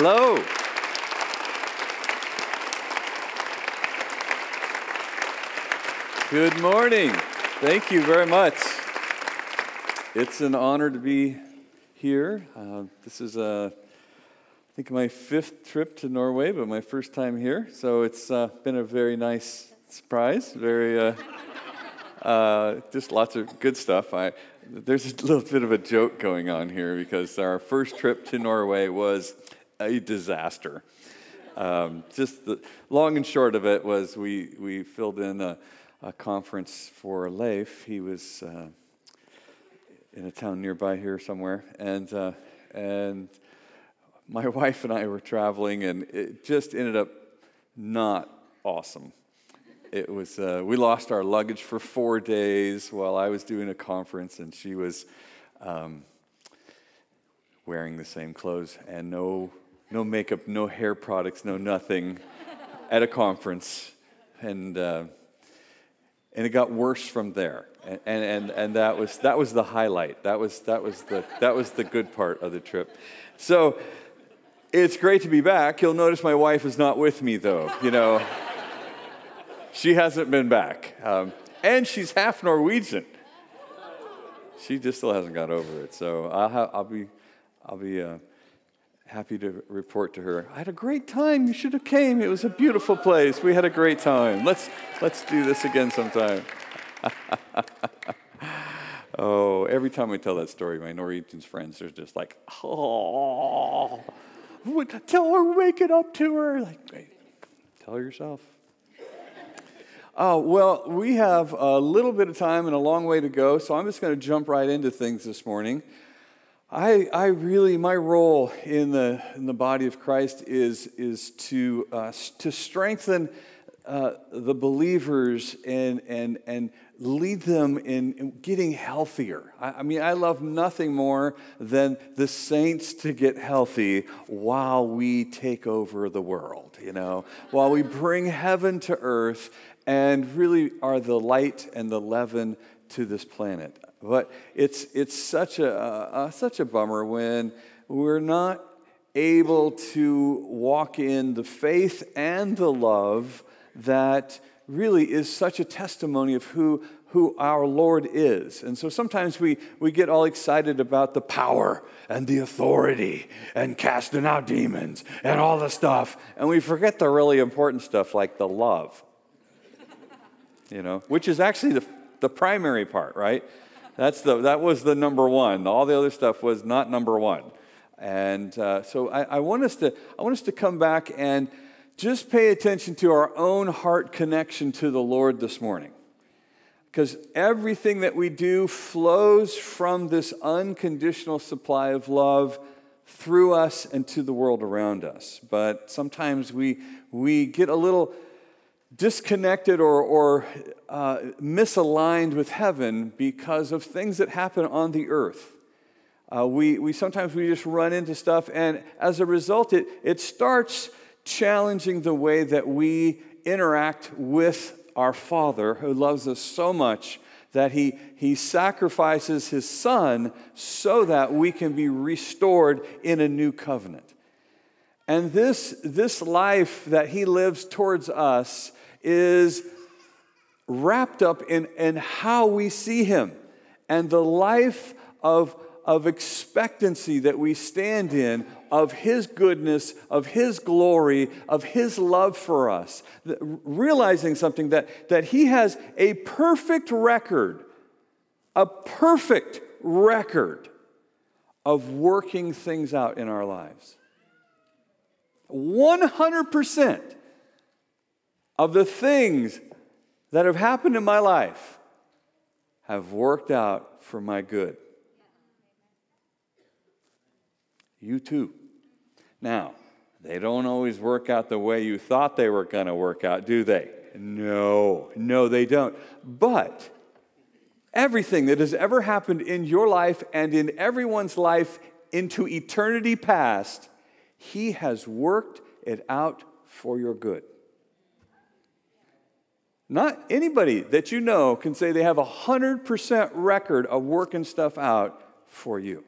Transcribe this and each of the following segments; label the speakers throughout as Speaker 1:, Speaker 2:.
Speaker 1: Hello. Good morning. Thank you very much. It's an honor to be here. Uh, this is, uh, I think, my fifth trip to Norway, but my first time here. So it's uh, been a very nice surprise. Very, uh, uh, just lots of good stuff. I, there's a little bit of a joke going on here because our first trip to Norway was a disaster. Um, just the long and short of it was we, we filled in a, a conference for Leif. He was uh, in a town nearby here somewhere, and uh, and my wife and I were traveling, and it just ended up not awesome. It was uh, we lost our luggage for four days while I was doing a conference, and she was um, wearing the same clothes and no no makeup, no hair products, no nothing at a conference, and uh, and it got worse from there. And, and, and that was that was the highlight. That was that was the that was the good part of the trip. So it's great to be back. You'll notice my wife is not with me though. You know, she hasn't been back, um, and she's half Norwegian. She just still hasn't got over it. So I'll, ha- I'll be I'll be. Uh, happy to report to her i had a great time. You should have came. It was a beautiful place. We had a great time. Let's let's do this again sometime. Oh every time i tell that story my norwegian friends are just like oh tell her wake it up to her. Like tell her yourself. Oh, well, we have a little bit of time and a long way to go, so I'm just going to jump right into things this morning. I, I really, my role in the, in the body of Christ is, is to, uh, to strengthen uh, the believers and, and, and lead them in, in getting healthier. I, I, mean, I love nothing more than the saints to get healthy while we take over the world, you know, while we bring heaven to earth and really are the light and the leaven to this planet. But it's, it's such, a, uh, such a bummer when we're not able to walk in the faith and the love that really is such a testimony of who, who our Lord is. And so sometimes we, we get all excited about the power and the authority and casting out demons and all the stuff, and we forget the really important stuff like the love, you know, which is actually the, the primary part, right? That's the, that was the number one. All the other stuff was not number one. And uh, so I, I, want us to, I want us to come back and just pay attention to our own heart connection to the Lord this morning. Because everything that we do flows from this unconditional supply of love through us and to the world around us. But sometimes we, we get a little disconnected or, or uh, misaligned with heaven because of things that happen on the earth. Uh, we, we sometimes we just run into stuff, and as a result, it, it starts challenging the way that we interact with our Father who loves us so much that he, he sacrifices his Son so that we can be restored in a new covenant. And this, this life that he lives towards us is wrapped up in, in how we see him and the life of, of expectancy that we stand in of his goodness, of his glory, of his love for us. Realizing something that, that he has a perfect record, a perfect record of working things out in our lives. 100% of the things that have happened in my life have worked out for my good. You too. Now, they don't always work out the way you thought they were going to work out, do they? No, no, they don't. But everything that has ever happened in your life and in everyone's life into eternity past, He has worked it out for your good. Not anybody that you know can say they have a 100% record of working stuff out for you.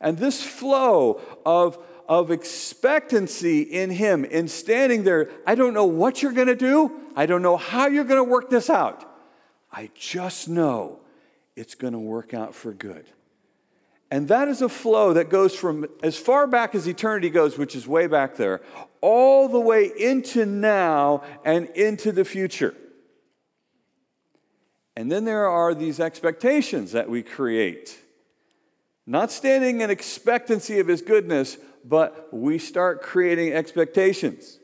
Speaker 1: And this flow of, of expectancy in Him, in standing there. I don't know what you're going to do, I don't know how you're going to work this out. I just know it's going to work out for good. And that is a flow that goes from as far back as eternity goes, which is way back there, all the way into now and into the future. And then there are these expectations that we create. Not standing in expectancy of His goodness, but we start creating expectations.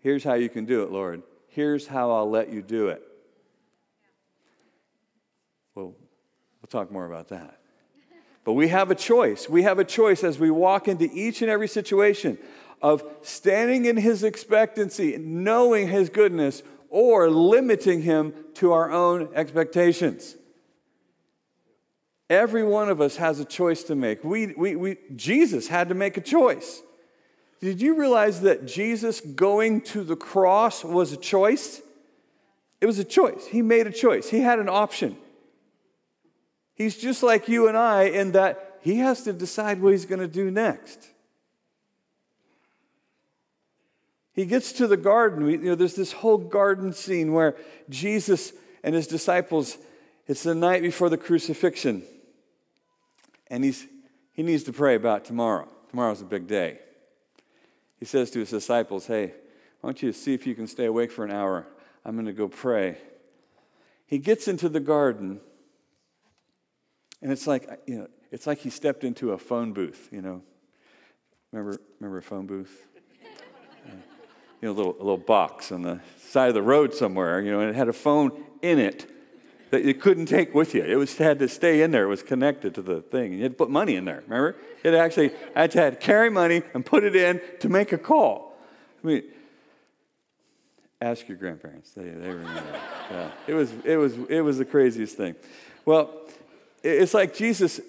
Speaker 1: Here's how you can do it, Lord. Here's how I'll let you do it. Well, we'll talk more about that. But we have a choice. We have a choice as we walk into each and every situation of standing in His expectancy, knowing His goodness, or limiting Him to our own expectations. Every one of us has a choice to make. We, we, we, Jesus had to make a choice. Did you realize that Jesus going to the cross was a choice? It was a choice. He made a choice, he had an option. He's just like you and I in that he has to decide what he's going to do next. He gets to the garden. We, you know, there's this whole garden scene where Jesus and his disciples, it's the night before the crucifixion. And he's, he needs to pray about tomorrow. Tomorrow's a big day. He says to his disciples, Hey, I want you to see if you can stay awake for an hour. I'm going to go pray. He gets into the garden and it's like, you know, it's like he stepped into a phone booth, you know. Remember, remember a phone booth? You know, a little, little box on the side of the road somewhere, you know, and it had a phone in it that you couldn't take with you. It was had to stay in there. It was connected to the thing. You had to put money in there. Remember? It actually had to, had to carry money and put it in to make a call. I mean, ask your grandparents. They, they remember. yeah. It was it was it was the craziest thing. Well, it's like Jesus,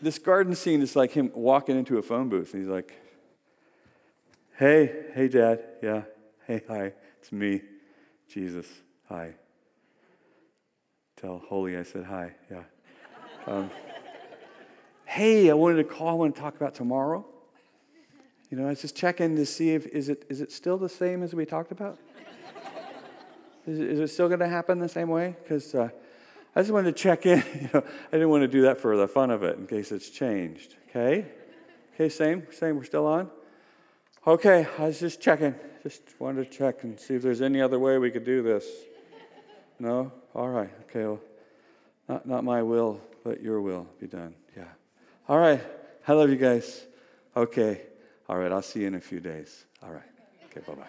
Speaker 1: this garden scene is like him walking into a phone booth. And he's like, Hey, hey, Dad. Yeah. Hey, hi. It's me, Jesus. Hi. Tell Holy I said hi. Yeah. Um, hey, I wanted to call. I want to talk about tomorrow. You know, I was just checking to see if is it is it still the same as we talked about. Is it, is it still going to happen the same way? Because uh, I just wanted to check in. You know, I didn't want to do that for the fun of it in case it's changed. Okay? Okay, same, same. We're still on? Okay, I was just checking. Just wanted to check and see if there's any other way we could do this. No? All right. Okay, well, not, not my will, but your will be done. Yeah. All right. I love you guys. Okay. All right. I'll see you in a few days. All right. Okay, bye bye.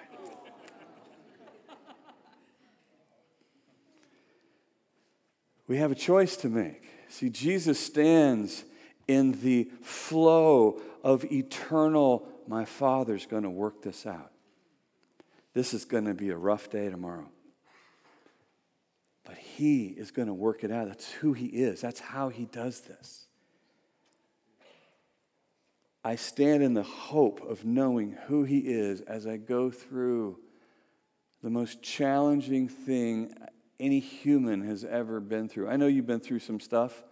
Speaker 1: We have a choice to make. See, Jesus stands in the flow of eternal, my Father's going to work this out. This is going to be a rough day tomorrow. But He is going to work it out. That's who He is, that's how He does this. I stand in the hope of knowing who He is as I go through the most challenging thing any human has ever been through. I know you've been through some stuff.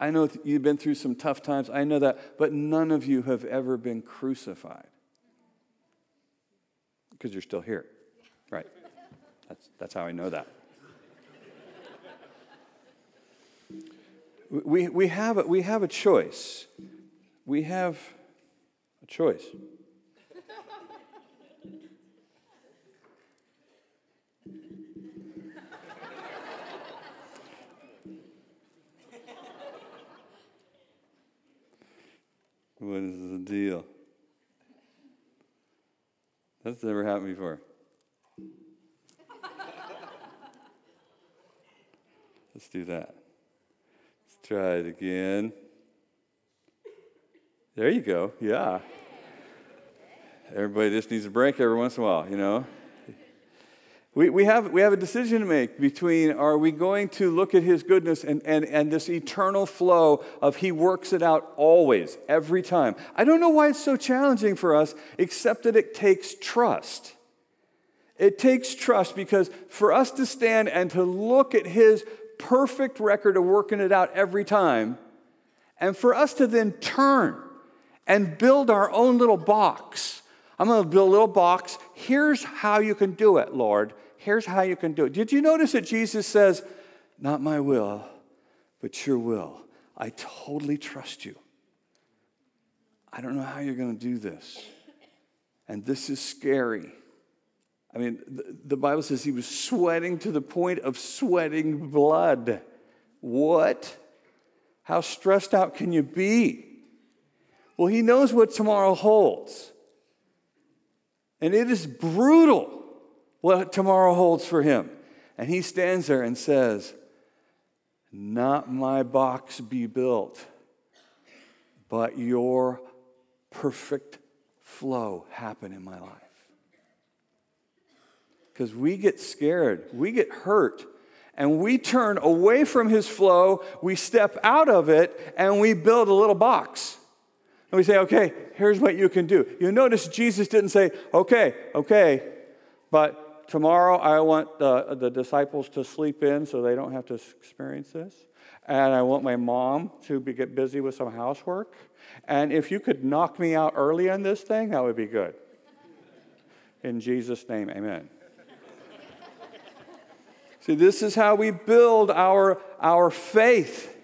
Speaker 1: I know you've been through some tough times. I know that. But none of you have ever been crucified because you're still here. Right. That's, that's how I know that. We, we, have a, we have a choice. We have a choice. What is the deal? That's never happened before. Let's do that. Let's try it again. There you go. Yeah. Everybody just needs a break every once in a while, you know? We, we, have, we have a decision to make between are we going to look at his goodness and, and, and this eternal flow of he works it out always, every time. I don't know why it's so challenging for us, except that it takes trust. It takes trust because for us to stand and to look at his perfect record of working it out every time, and for us to then turn and build our own little box. I'm going to build a little box. Here's how you can do it, Lord. Here's how you can do it. Did you notice that Jesus says, Not my will, but your will? I totally trust you. I don't know how you're going to do this. And this is scary. I mean, the Bible says he was sweating to the point of sweating blood. What? How stressed out can you be? Well, he knows what tomorrow holds. And it is brutal what tomorrow holds for him. And he stands there and says, Not my box be built, but your perfect flow happen in my life. Because we get scared, we get hurt, and we turn away from his flow, we step out of it, and we build a little box. And we say, okay, here's what you can do. You notice Jesus didn't say, okay, okay, but tomorrow I want the, the disciples to sleep in so they don't have to experience this. And I want my mom to be, get busy with some housework. And if you could knock me out early on this thing, that would be good. In Jesus' name, amen. See, this is how we build our, our faith.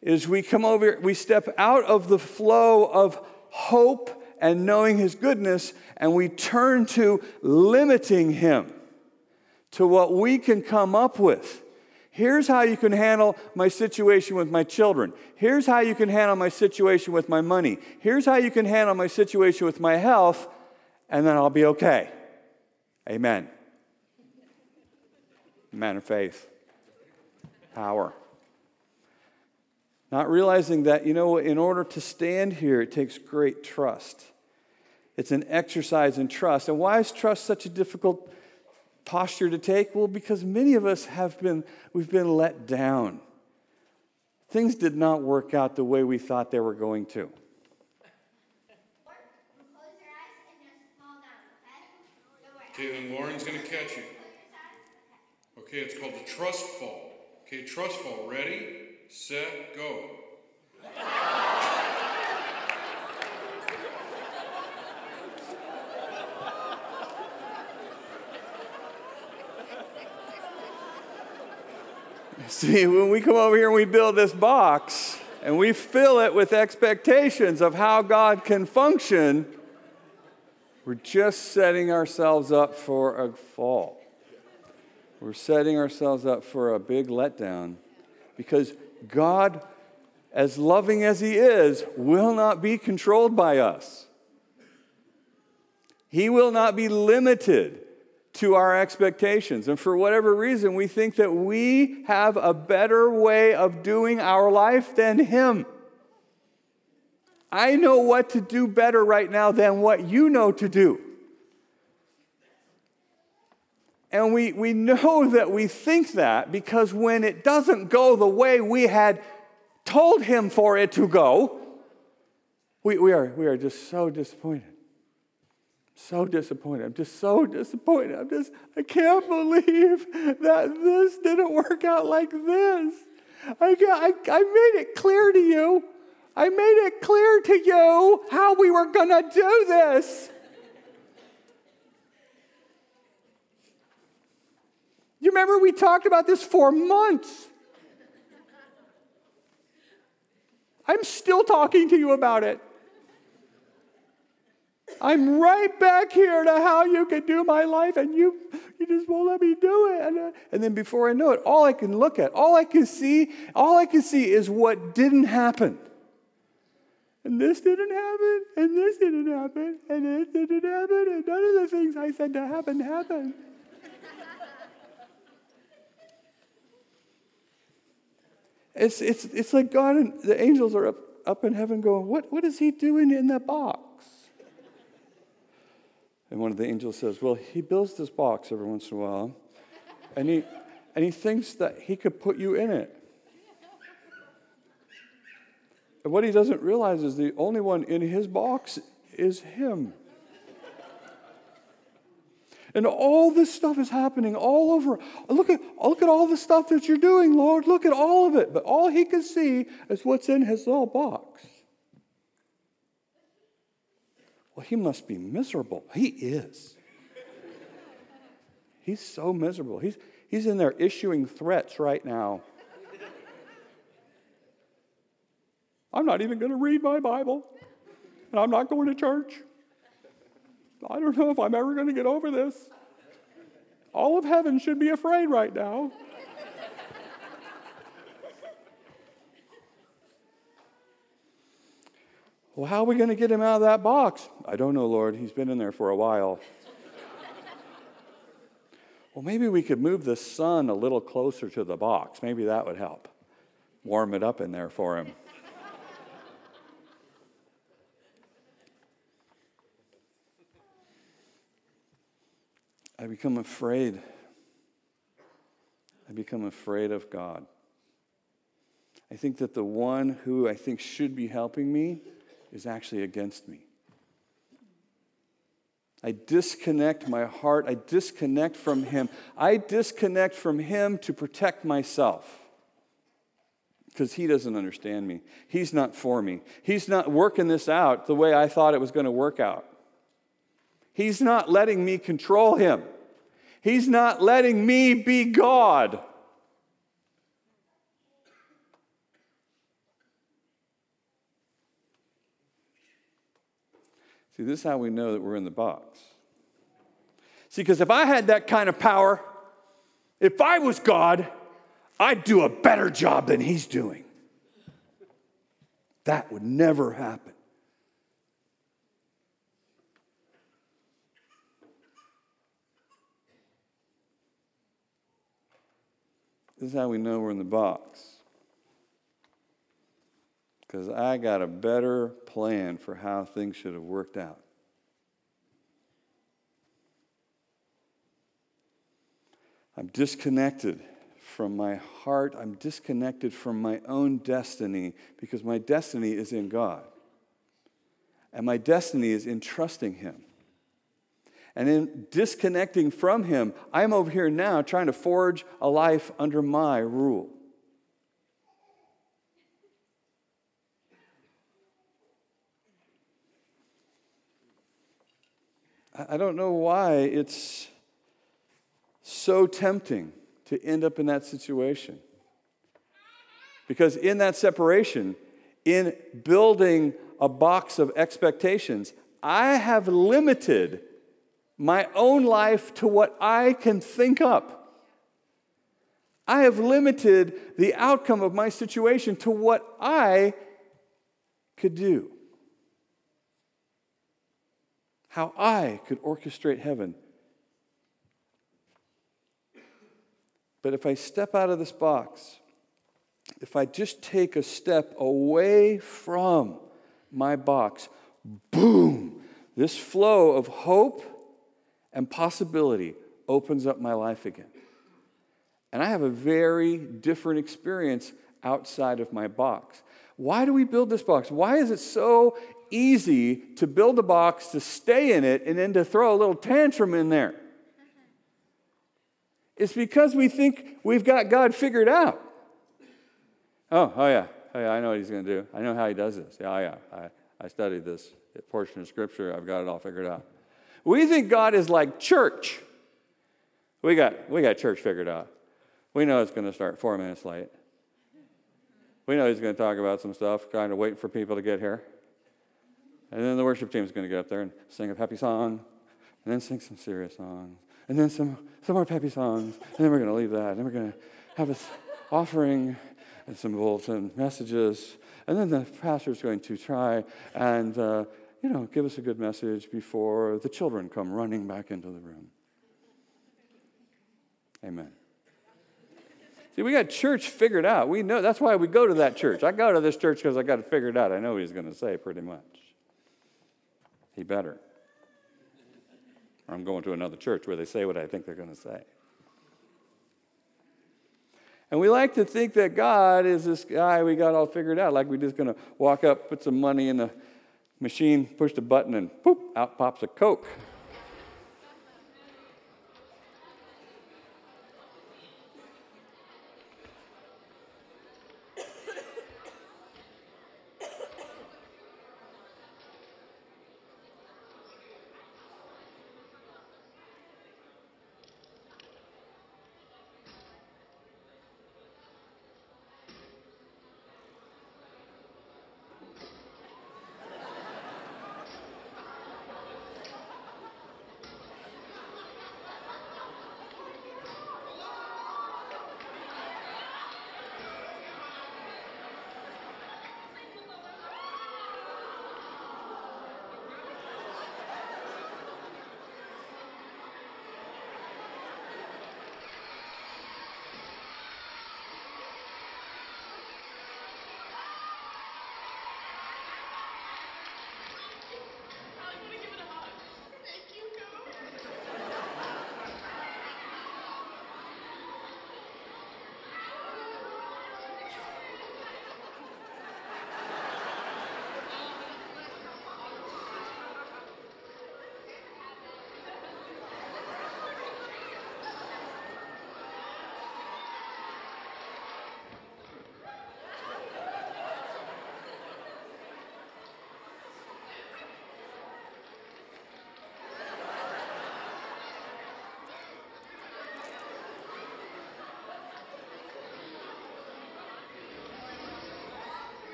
Speaker 1: Is we come over, we step out of the flow of hope and knowing his goodness, and we turn to limiting him to what we can come up with. Here's how you can handle my situation with my children. Here's how you can handle my situation with my money. Here's how you can handle my situation with my health, and then I'll be okay. Amen man of faith, power. Not realizing that, you know, in order to stand here, it takes great trust. It's an exercise in trust. And why is trust such a difficult posture to take? Well, because many of us have been, we've been let down. Things did not work out the way we thought they were going to.
Speaker 2: Okay, then Lauren's going to catch you. Okay, it's called the trust fall. Okay, trust fall. Ready, set, go.
Speaker 1: See, when we come over here and we build this box and we fill it with expectations of how God can function, we're just setting ourselves up for a fall. We're setting ourselves up for a big letdown because God, as loving as He is, will not be controlled by us. He will not be limited to our expectations. And for whatever reason, we think that we have a better way of doing our life than Him. I know what to do better right now than what you know to do. And we, we know that we think that because when it doesn't go the way we had told him for it to go, we, we, are, we are just so disappointed. So disappointed. I'm just so disappointed. I'm just, I can't believe that this didn't work out like this. I, I, I made it clear to you. I made it clear to you how we were going to do this. You remember we talked about this for months. I'm still talking to you about it. I'm right back here to how you can do my life, and you, you just won't let me do it. And, uh, and then before I know it, all I can look at, all I can see, all I can see is what didn't happen. And this didn't happen, and this didn't happen, and this didn't happen, and none of the things I said to happen happened. It's, it's, it's like God and the angels are up, up in heaven going, what, what is he doing in that box? And one of the angels says, Well, he builds this box every once in a while, and he, and he thinks that he could put you in it. And what he doesn't realize is the only one in his box is him. And all this stuff is happening all over. Look at, look at all the stuff that you're doing, Lord. Look at all of it. But all he can see is what's in his little box. Well, he must be miserable. He is. he's so miserable. He's, he's in there issuing threats right now. I'm not even going to read my Bible, and I'm not going to church. I don't know if I'm ever going to get over this. All of heaven should be afraid right now. well, how are we going to get him out of that box? I don't know, Lord. He's been in there for a while. well, maybe we could move the sun a little closer to the box. Maybe that would help. Warm it up in there for him. I become afraid. I become afraid of God. I think that the one who I think should be helping me is actually against me. I disconnect my heart. I disconnect from Him. I disconnect from Him to protect myself because He doesn't understand me. He's not for me. He's not working this out the way I thought it was going to work out. He's not letting me control him. He's not letting me be God. See, this is how we know that we're in the box. See, because if I had that kind of power, if I was God, I'd do a better job than he's doing. That would never happen. This is how we know we're in the box. Because I got a better plan for how things should have worked out. I'm disconnected from my heart. I'm disconnected from my own destiny because my destiny is in God. And my destiny is in trusting Him. And in disconnecting from Him, I'm over here now trying to forge a life under my rule. I don't know why it's so tempting to end up in that situation. Because in that separation, in building a box of expectations, I have limited my own life to what I can think up. I have limited the outcome of my situation to what I could do. How I could orchestrate heaven. But if I step out of this box, if I just take a step away from my box, boom, this flow of hope and possibility opens up my life again. And I have a very different experience outside of my box. Why do we build this box? Why is it so easy to build a box, to stay in it, and then to throw a little tantrum in there? It's because we think we've got God figured out. Oh, oh yeah, oh yeah, I know what he's going to do. I know how he does this. Yeah, oh, yeah, I, I studied this portion of Scripture. I've got it all figured out. We think God is like church. We got, we got church figured out. We know it's going to start four minutes late. We know he's going to talk about some stuff, kind of waiting for people to get here. And then the worship team is going to get up there and sing a peppy song, and then sing some serious songs, and then some, some more peppy songs, and then we're going to leave that, and then we're going to have an offering and some bulletin messages, and then the pastor is going to try and uh, you know, give us a good message before the children come running back into the room. Amen. See, we got church figured out. We know that's why we go to that church. I go to this church because I got it figured out. I know what he's going to say pretty much. He better. Or I'm going to another church where they say what I think they're going to say. And we like to think that God is this guy we got all figured out, like we're just going to walk up, put some money in the machine, pushed a button, and poop, out pops a Coke.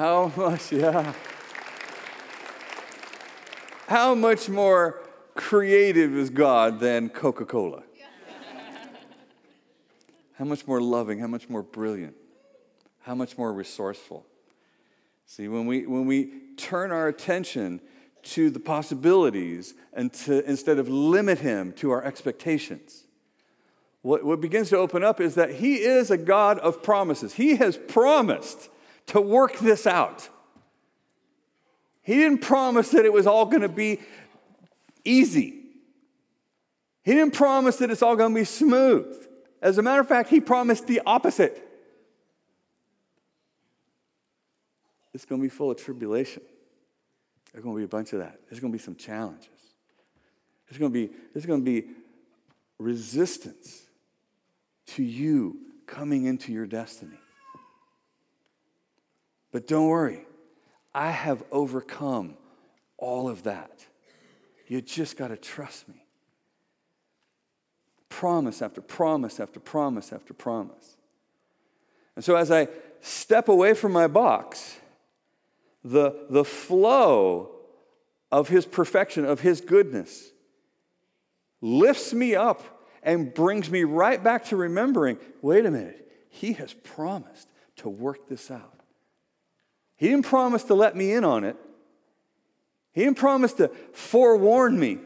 Speaker 1: How much, yeah. How much more creative is God than Coca Cola? How much more loving, how much more brilliant, how much more resourceful. See, when we, when we turn our attention to the possibilities and to, instead of limit Him to our expectations, what, what begins to open up is that He is a God of promises. He has promised to work this out. He didn't promise that it was all going to be easy. He didn't promise that it's all going to be smooth. As a matter of fact, he promised the opposite. It's going to be full of tribulation. There's going to be a bunch of that. There's going to be some challenges. There's going to be, there's going to be resistance to you coming into your destiny. But don't worry, I have overcome all of that. You just got to trust me. Promise after promise after promise after promise. And so as I step away from my box, the, the flow of his perfection, of his goodness, lifts me up and brings me right back to remembering wait a minute, he has promised to work this out. He didn't promise to let me in on it, He didn't promise to forewarn me.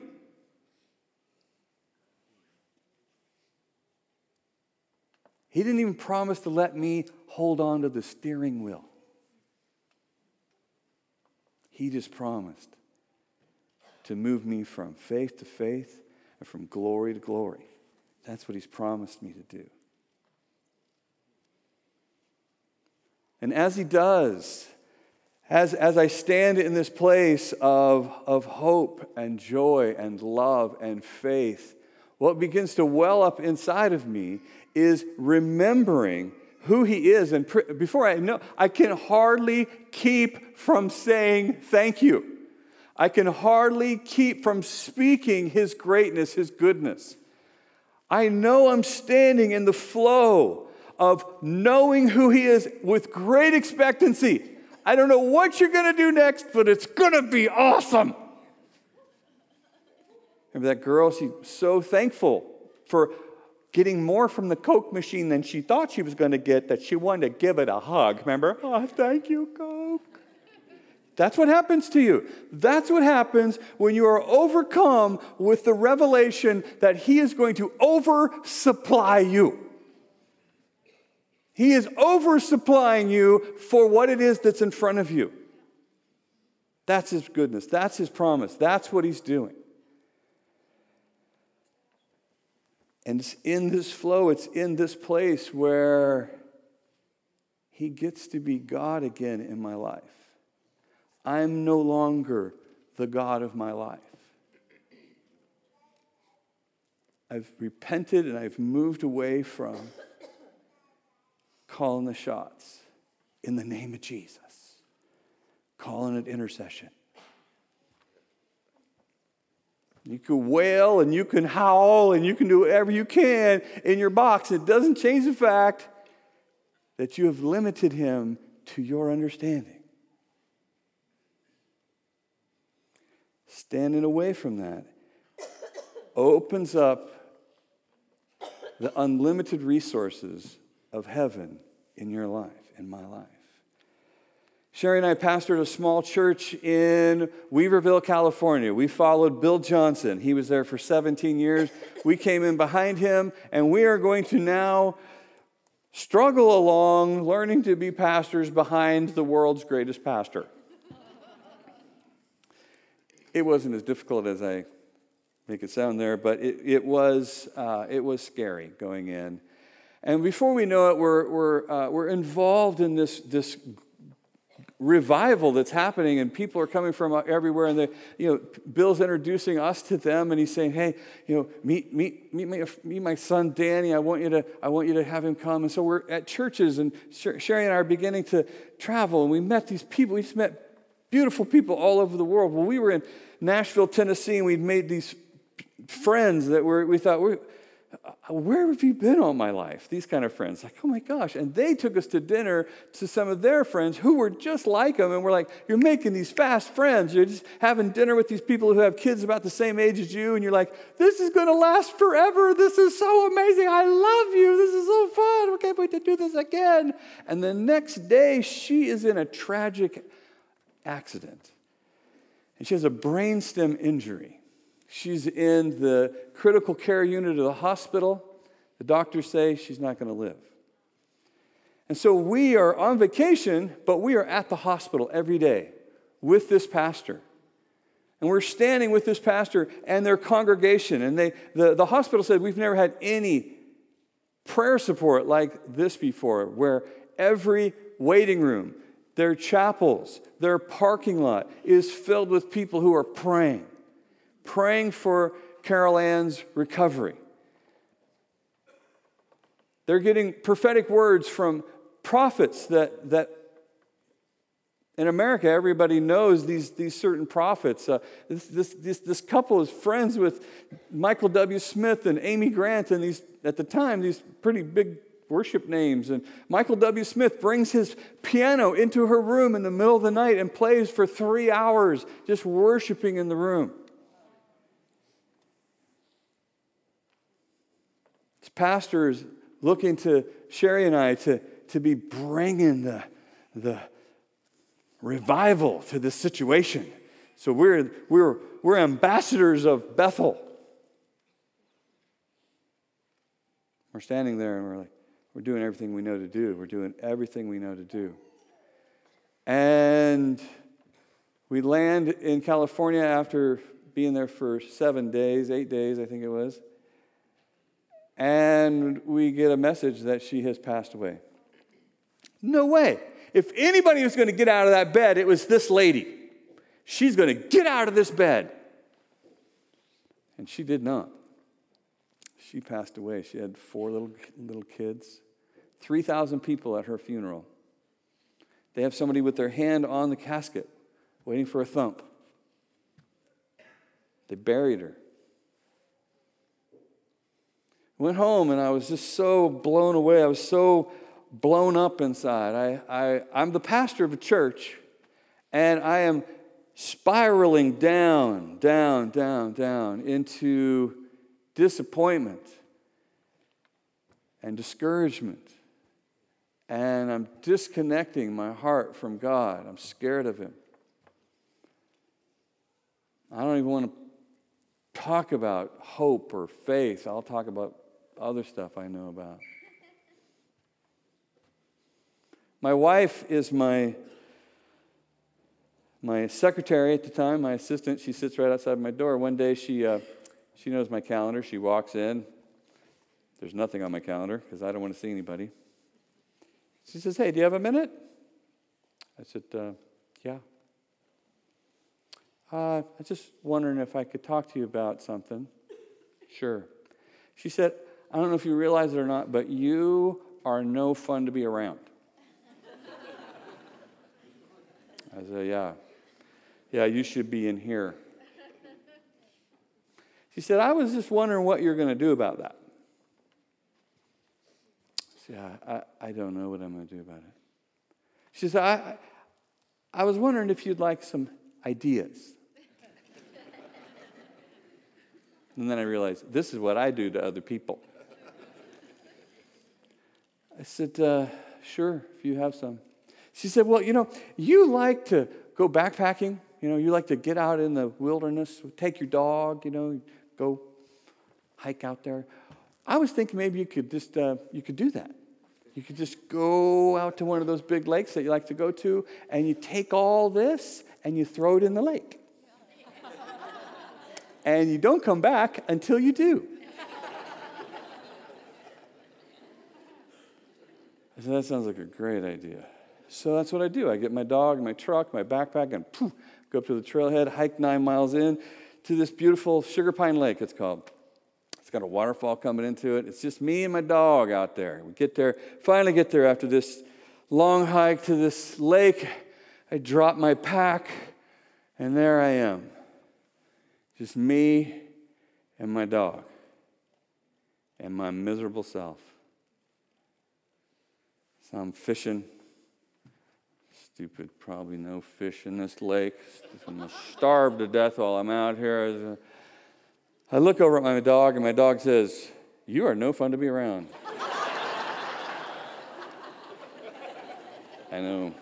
Speaker 1: He didn't even promise to let me hold on to the steering wheel. He just promised to move me from faith to faith and from glory to glory. That's what He's promised me to do. And as He does, as, as I stand in this place of, of hope and joy and love and faith, what begins to well up inside of me is remembering who he is. And before I know, I can hardly keep from saying thank you. I can hardly keep from speaking his greatness, his goodness. I know I'm standing in the flow of knowing who he is with great expectancy. I don't know what you're going to do next, but it's going to be awesome. Remember that girl? She's so thankful for getting more from the Coke machine than she thought she was going to get that she wanted to give it a hug. Remember? Oh, thank you, Coke. That's what happens to you. That's what happens when you are overcome with the revelation that He is going to oversupply you. He is oversupplying you for what it is that's in front of you. That's His goodness. That's His promise. That's what He's doing. And it's in this flow, it's in this place where He gets to be God again in my life. I'm no longer the God of my life. I've repented and I've moved away from calling the shots in the name of Jesus, calling it intercession. You can wail and you can howl and you can do whatever you can in your box. It doesn't change the fact that you have limited him to your understanding. Standing away from that opens up the unlimited resources of heaven in your life, in my life. Sheri and I pastored a small church in Weaverville, California. We followed Bill Johnson. He was there for 17 years. We came in behind him, and we are going to now struggle along learning to be pastors behind the world's greatest pastor. It wasn't as difficult as I make it sound there, but it, it, was, uh, it was scary going in. And before we know it, we're, we're, uh, we're involved in this, this revival that's happening and people are coming from everywhere and the, you know bill's introducing us to them and he's saying hey you know meet, meet, meet, my, meet my son danny. I want you to i want you to have him come. And so we're at churches and sheri and i are beginning to travel and we met these people. We just met beautiful people all over the world. Well we were in nashville tennessee and we'd made these friends that were we thought we're Uh, where have you been all my life? These kind of friends, like, oh my gosh. And they took us to dinner to some of their friends who were just like them. And we're like, you're making these fast friends. You're just having dinner with these people who have kids about the same age as you. And you're like, this is going to last forever. This is so amazing. I love you. This is so fun. I can't wait to do this again. And the next day, she is in a tragic accident. And she has a brainstem injury. She's in the critical care unit of the hospital. The doctors say she's not going to live. And so we are on vacation, but we are at the hospital every day with this pastor. And we're standing with this pastor and their congregation. And they, the, the hospital said, We've never had any prayer support like this before, where every waiting room, their chapels, their parking lot is filled with people who are praying praying for Carol Ann's recovery. They're getting prophetic words from prophets that, that in America, everybody knows these, these certain prophets. Uh, this, this, this, this, couple is friends with Michael W. Smith and Amy Grant, and these, at the time, these pretty big worship names. And Michael W. Smith brings his piano into her room in the middle of the night and plays for three hours, just worshiping in the room. Pastors looking to Sheri and I to, to be bringing the, the revival to this situation. So we're, we're, we're ambassadors of Bethel. We're standing there and we're like, we're doing everything we know to do. We're doing everything we know to do. And we land in California after being there for seven days, eight days, I think it was and we get a message that she has passed away. No way. If anybody was going to get out of that bed, it was this lady. She's going to get out of this bed. And she did not. She passed away. She had four little, little kids, 3,000 people at her funeral. They have somebody with their hand on the casket, waiting for a thump. They buried her. Went home and I was just so blown away. I was so blown up inside. I, I, I'm the pastor of a church and I am spiraling down, down, down, down into disappointment and discouragement. And I'm disconnecting my heart from God. I'm scared of Him. I don't even want to talk about hope or faith. I'll talk about other stuff I know about. My wife is my my secretary at the time, my assistant. She sits right outside my door. One day she uh, she knows my calendar. She walks in. There's nothing on my calendar because I don't want to see anybody. She says, "Hey, do you have a minute?" I said, uh, "Yeah." Uh, I was just wondering if I could talk to you about something. Sure. She said, I don't know if you realize it or not, but you are no fun to be around. I said, Yeah. Yeah, you should be in here. She said, I was just wondering what you're going to do about that. I said, I, I, I don't know what I'm going to do about it. She said, I, I was wondering if you'd like some ideas. and then I realized this is what I do to other people. I said, uh, Sure, if you have some. She said, Well, you know, you like to go backpacking. You know, you like to get out in the wilderness, take your dog, you know, go hike out there. I was thinking maybe you could just, uh, you could do that. You could just go out to one of those big lakes that you like to go to, and you take all this and you throw it in the lake. and you don't come back until you do. Said, that sounds like a great idea. So that's what I do. I get my dog, my truck, my backpack, and poof, go up to the trailhead, hike nine miles in to this beautiful Sugar Pine Lake, it's called. It's got a waterfall coming into it. It's just me and my dog out there. We get there, finally get there after this long hike to this lake. I drop my pack, and there I am. Just me and my dog. and my miserable self. I'm fishing. Stupid, probably no fish in this lake. I'm going to starve to death while I'm out here. I look over at my dog, and my dog says, You are no fun to be around. I know.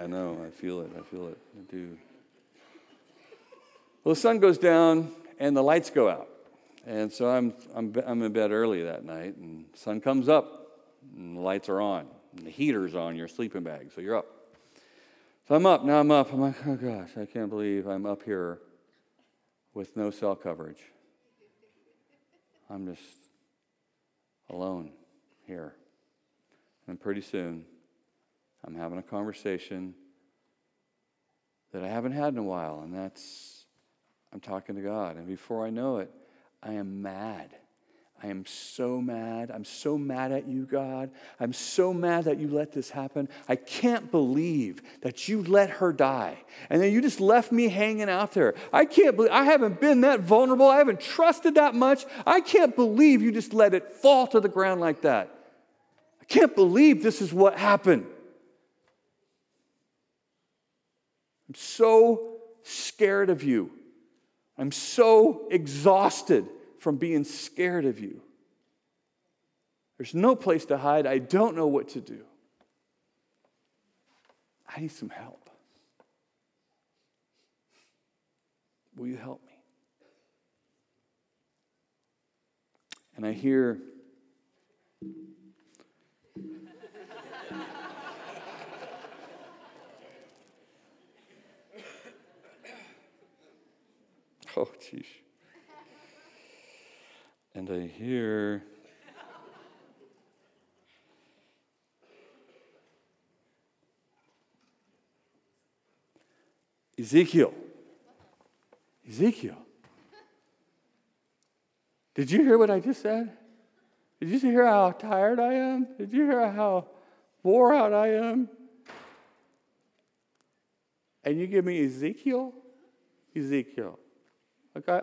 Speaker 1: I know. I feel it. I feel it. I do. Well, the sun goes down and the lights go out. And so I'm, I'm, I'm in bed early that night, and sun comes up, and the lights are on, and the heater's on your sleeping bag, so you're up. So I'm up, now I'm up. I'm like, oh gosh, I can't believe I'm up here with no cell coverage. I'm just alone here. And pretty soon, I'm having a conversation that I haven't had in a while, and that's I'm talking to God. And before I know it, I am mad. I am so mad. I'm so mad at you, God. I'm so mad that you let this happen. I can't believe that you let her die. And then you just left me hanging out there. I can't believe I haven't been that vulnerable. I haven't trusted that much. I can't believe you just let it fall to the ground like that. I can't believe this is what happened. I'm so scared of you. I'm so exhausted from being scared of you. There's no place to hide. I don't know what to do. I need some help. Will you help me? And I hear Oh, jeez. And I hear. Ezekiel. Ezekiel. Did you hear what I just said? Did you hear how tired I am? Did you hear how wore out I am? And you give me Ezekiel? Ezekiel. Okay?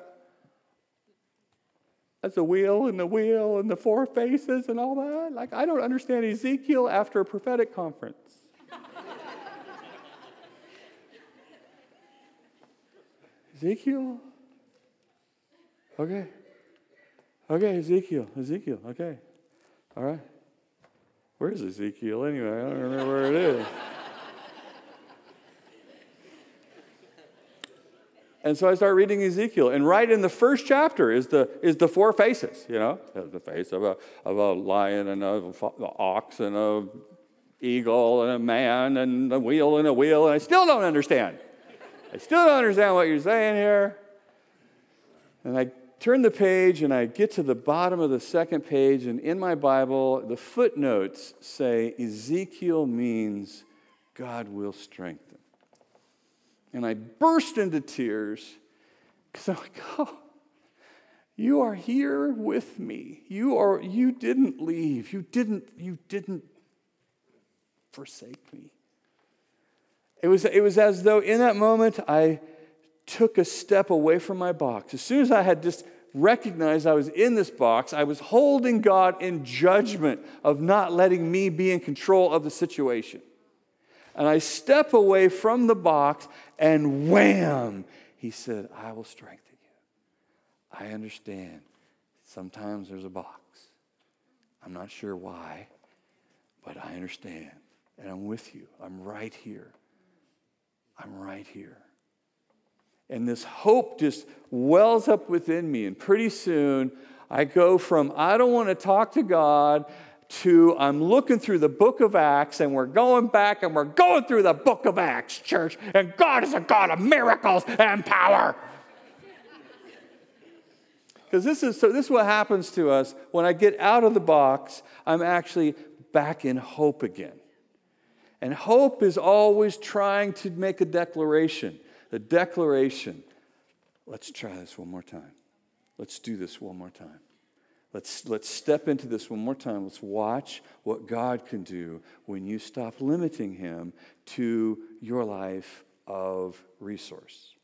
Speaker 1: That's a wheel and the wheel and the four faces and all that. Like, I don't understand Ezekiel after a prophetic conference. Ezekiel? Okay. Okay, Ezekiel. Ezekiel. Okay. All right. Where's Ezekiel anyway? I don't remember where it is. And so I start reading Ezekiel, and right in the first chapter is the, is the four faces, you know, the face of a, of a lion and an ox and a eagle and a man and a wheel and a wheel, and I still don't understand. I still don't understand what you're saying here. And I turn the page and I get to the bottom of the second page, and in my Bible, the footnotes say Ezekiel means God will strengthen. And I burst into tears because I'm like, oh, you are here with me. You are you didn't leave. You didn't you didn't forsake me. It was, it was as though in that moment I took a step away from my box. As soon as I had just recognized I was in this box, I was holding God in judgment of not letting me be in control of the situation and I step away from the box, and wham, he said, I will strengthen you. I understand. Sometimes there's a box. I'm not sure why, but I understand. And I'm with you. I'm right here. I'm right here. And this hope just wells up within me. And pretty soon, I go from, I don't want to talk to God to I'm looking through the book of Acts and we're going back and we're going through the book of Acts, church, and God is a God of miracles and power. Because this is so this is what happens to us when I get out of the box, I'm actually back in hope again. And hope is always trying to make a declaration. The declaration, let's try this one more time. Let's do this one more time. Let's, let's step into this one more time. Let's watch what God can do when you stop limiting Him to your life of resource.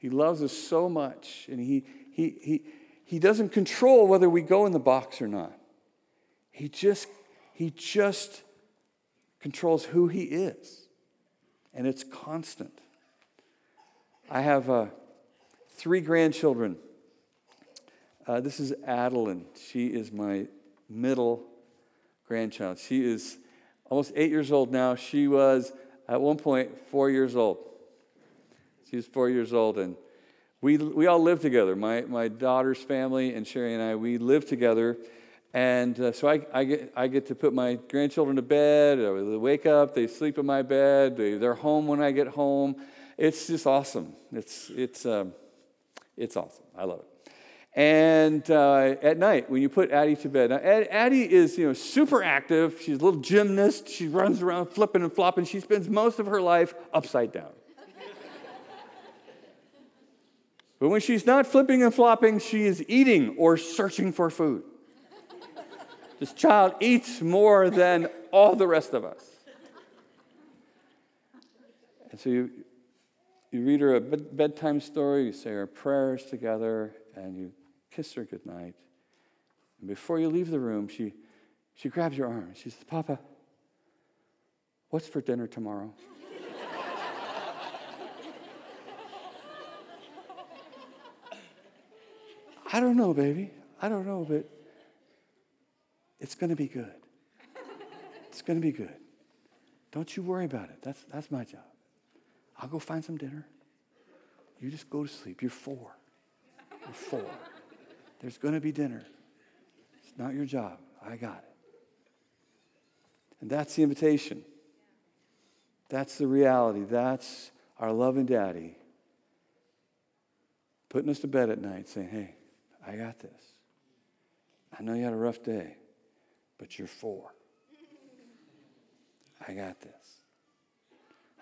Speaker 1: He loves us so much, and he, he, he, he doesn't control whether we go in the box or not. He just, he just controls who he is, and it's constant. I have uh, three grandchildren. Uh, this is Adeline. She is my middle grandchild. She is almost eight years old now. She was, at one point, four years old. She was four years old, and we, we all lived together. My, my daughter's family and Sheri and I, we lived together. And uh, so I, I, get, I get to put my grandchildren to bed. They wake up, they sleep in my bed, they, they're home when I get home. It's just awesome. It's, it's, um, it's awesome. I love it. And uh, at night, when you put Addie to bed, now, Addie is you know super active. She's a little gymnast. She runs around flipping and flopping. She spends most of her life upside down. but when she's not flipping and flopping, she is eating or searching for food. this child eats more than all the rest of us. And so you, you read her a bedtime story, you say her prayers together, and you kiss her goodnight. And before you leave the room, she, she grabs your arm. She says, Papa, what's for dinner tomorrow? I don't know, baby. I don't know, but it's going to be good. It's going to be good. Don't you worry about it. That's, that's my job. I'll go find some dinner. You just go to sleep. You're four. You're four. There's going to be dinner. It's not your job. I got it. And that's the invitation. That's the reality. That's our loving daddy putting us to bed at night saying, Hey, I got this. I know you had a rough day, but you're four. I got this.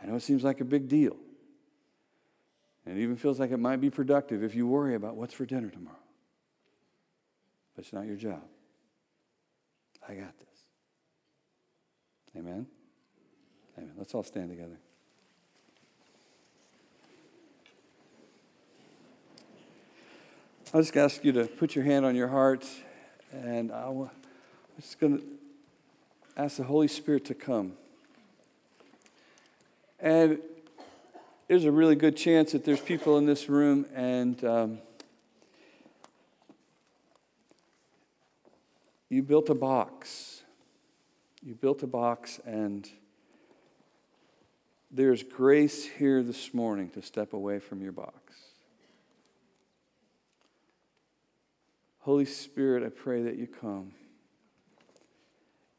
Speaker 1: I know it seems like a big deal. And it even feels like it might be productive if you worry about what's for dinner tomorrow but it's not your job. I got this. Amen? Amen. Let's all stand together. I'll just ask you to put your hand on your heart, and I'm just going to ask the Holy Spirit to come. And there's a really good chance that there's people in this room, and um, you built a box. You built a box, and there's grace here this morning to step away from your box. Holy Spirit, I pray that you come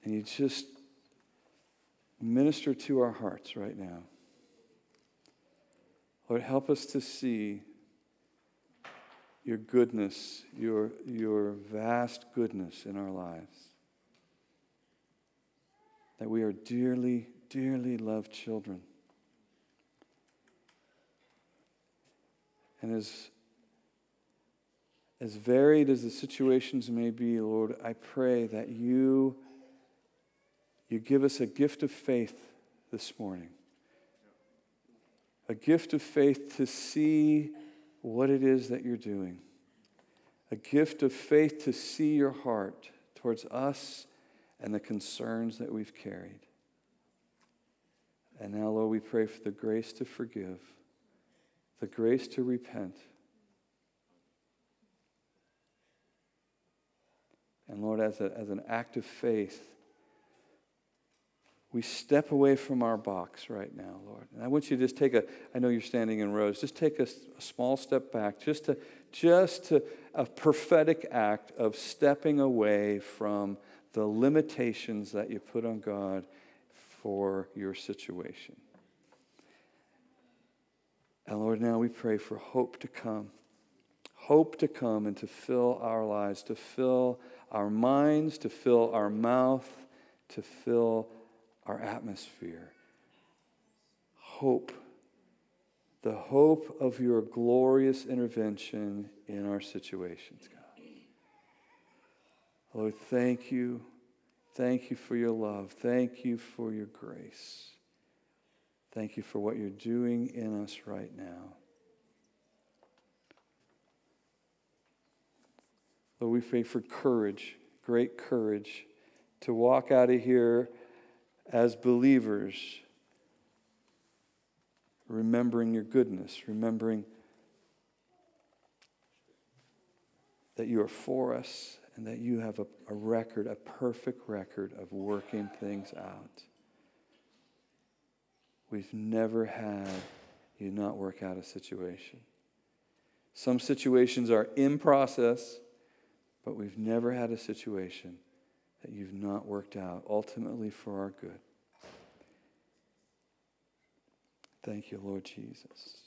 Speaker 1: and you just minister to our hearts right now. Lord, help us to see your goodness, your, your vast goodness in our lives. That we are dearly, dearly loved children. And as, as varied as the situations may be, Lord, I pray that you, you give us a gift of faith this morning. A gift of faith to see what it is that you're doing. A gift of faith to see your heart towards us and the concerns that we've carried. And now, Lord, we pray for the grace to forgive, the grace to repent. And Lord, as, a, as an act of faith, we step away from our box right now, Lord. And I want you to just take a, I know you're standing in rows, just take a, a, small step back, just to, just to, a prophetic act of stepping away from the limitations that you put on God for your situation. And Lord, now we pray for hope to come. Hope to come and to fill our lives, to fill our minds, to fill our mouth, to fill our atmosphere. Hope, the hope of your glorious intervention in our situations, God. Lord, thank you. Thank you for your love. Thank you for your grace. Thank you for what you're doing in us right now. Lord, we pray for courage, great courage, to walk out of here as believers, remembering your goodness, remembering that you are for us and that you have a, a record, a perfect record of working things out. We've never had you not work out a situation. Some situations are in process, but we've never had a situation that you've not worked out ultimately for our good. Thank you, Lord Jesus.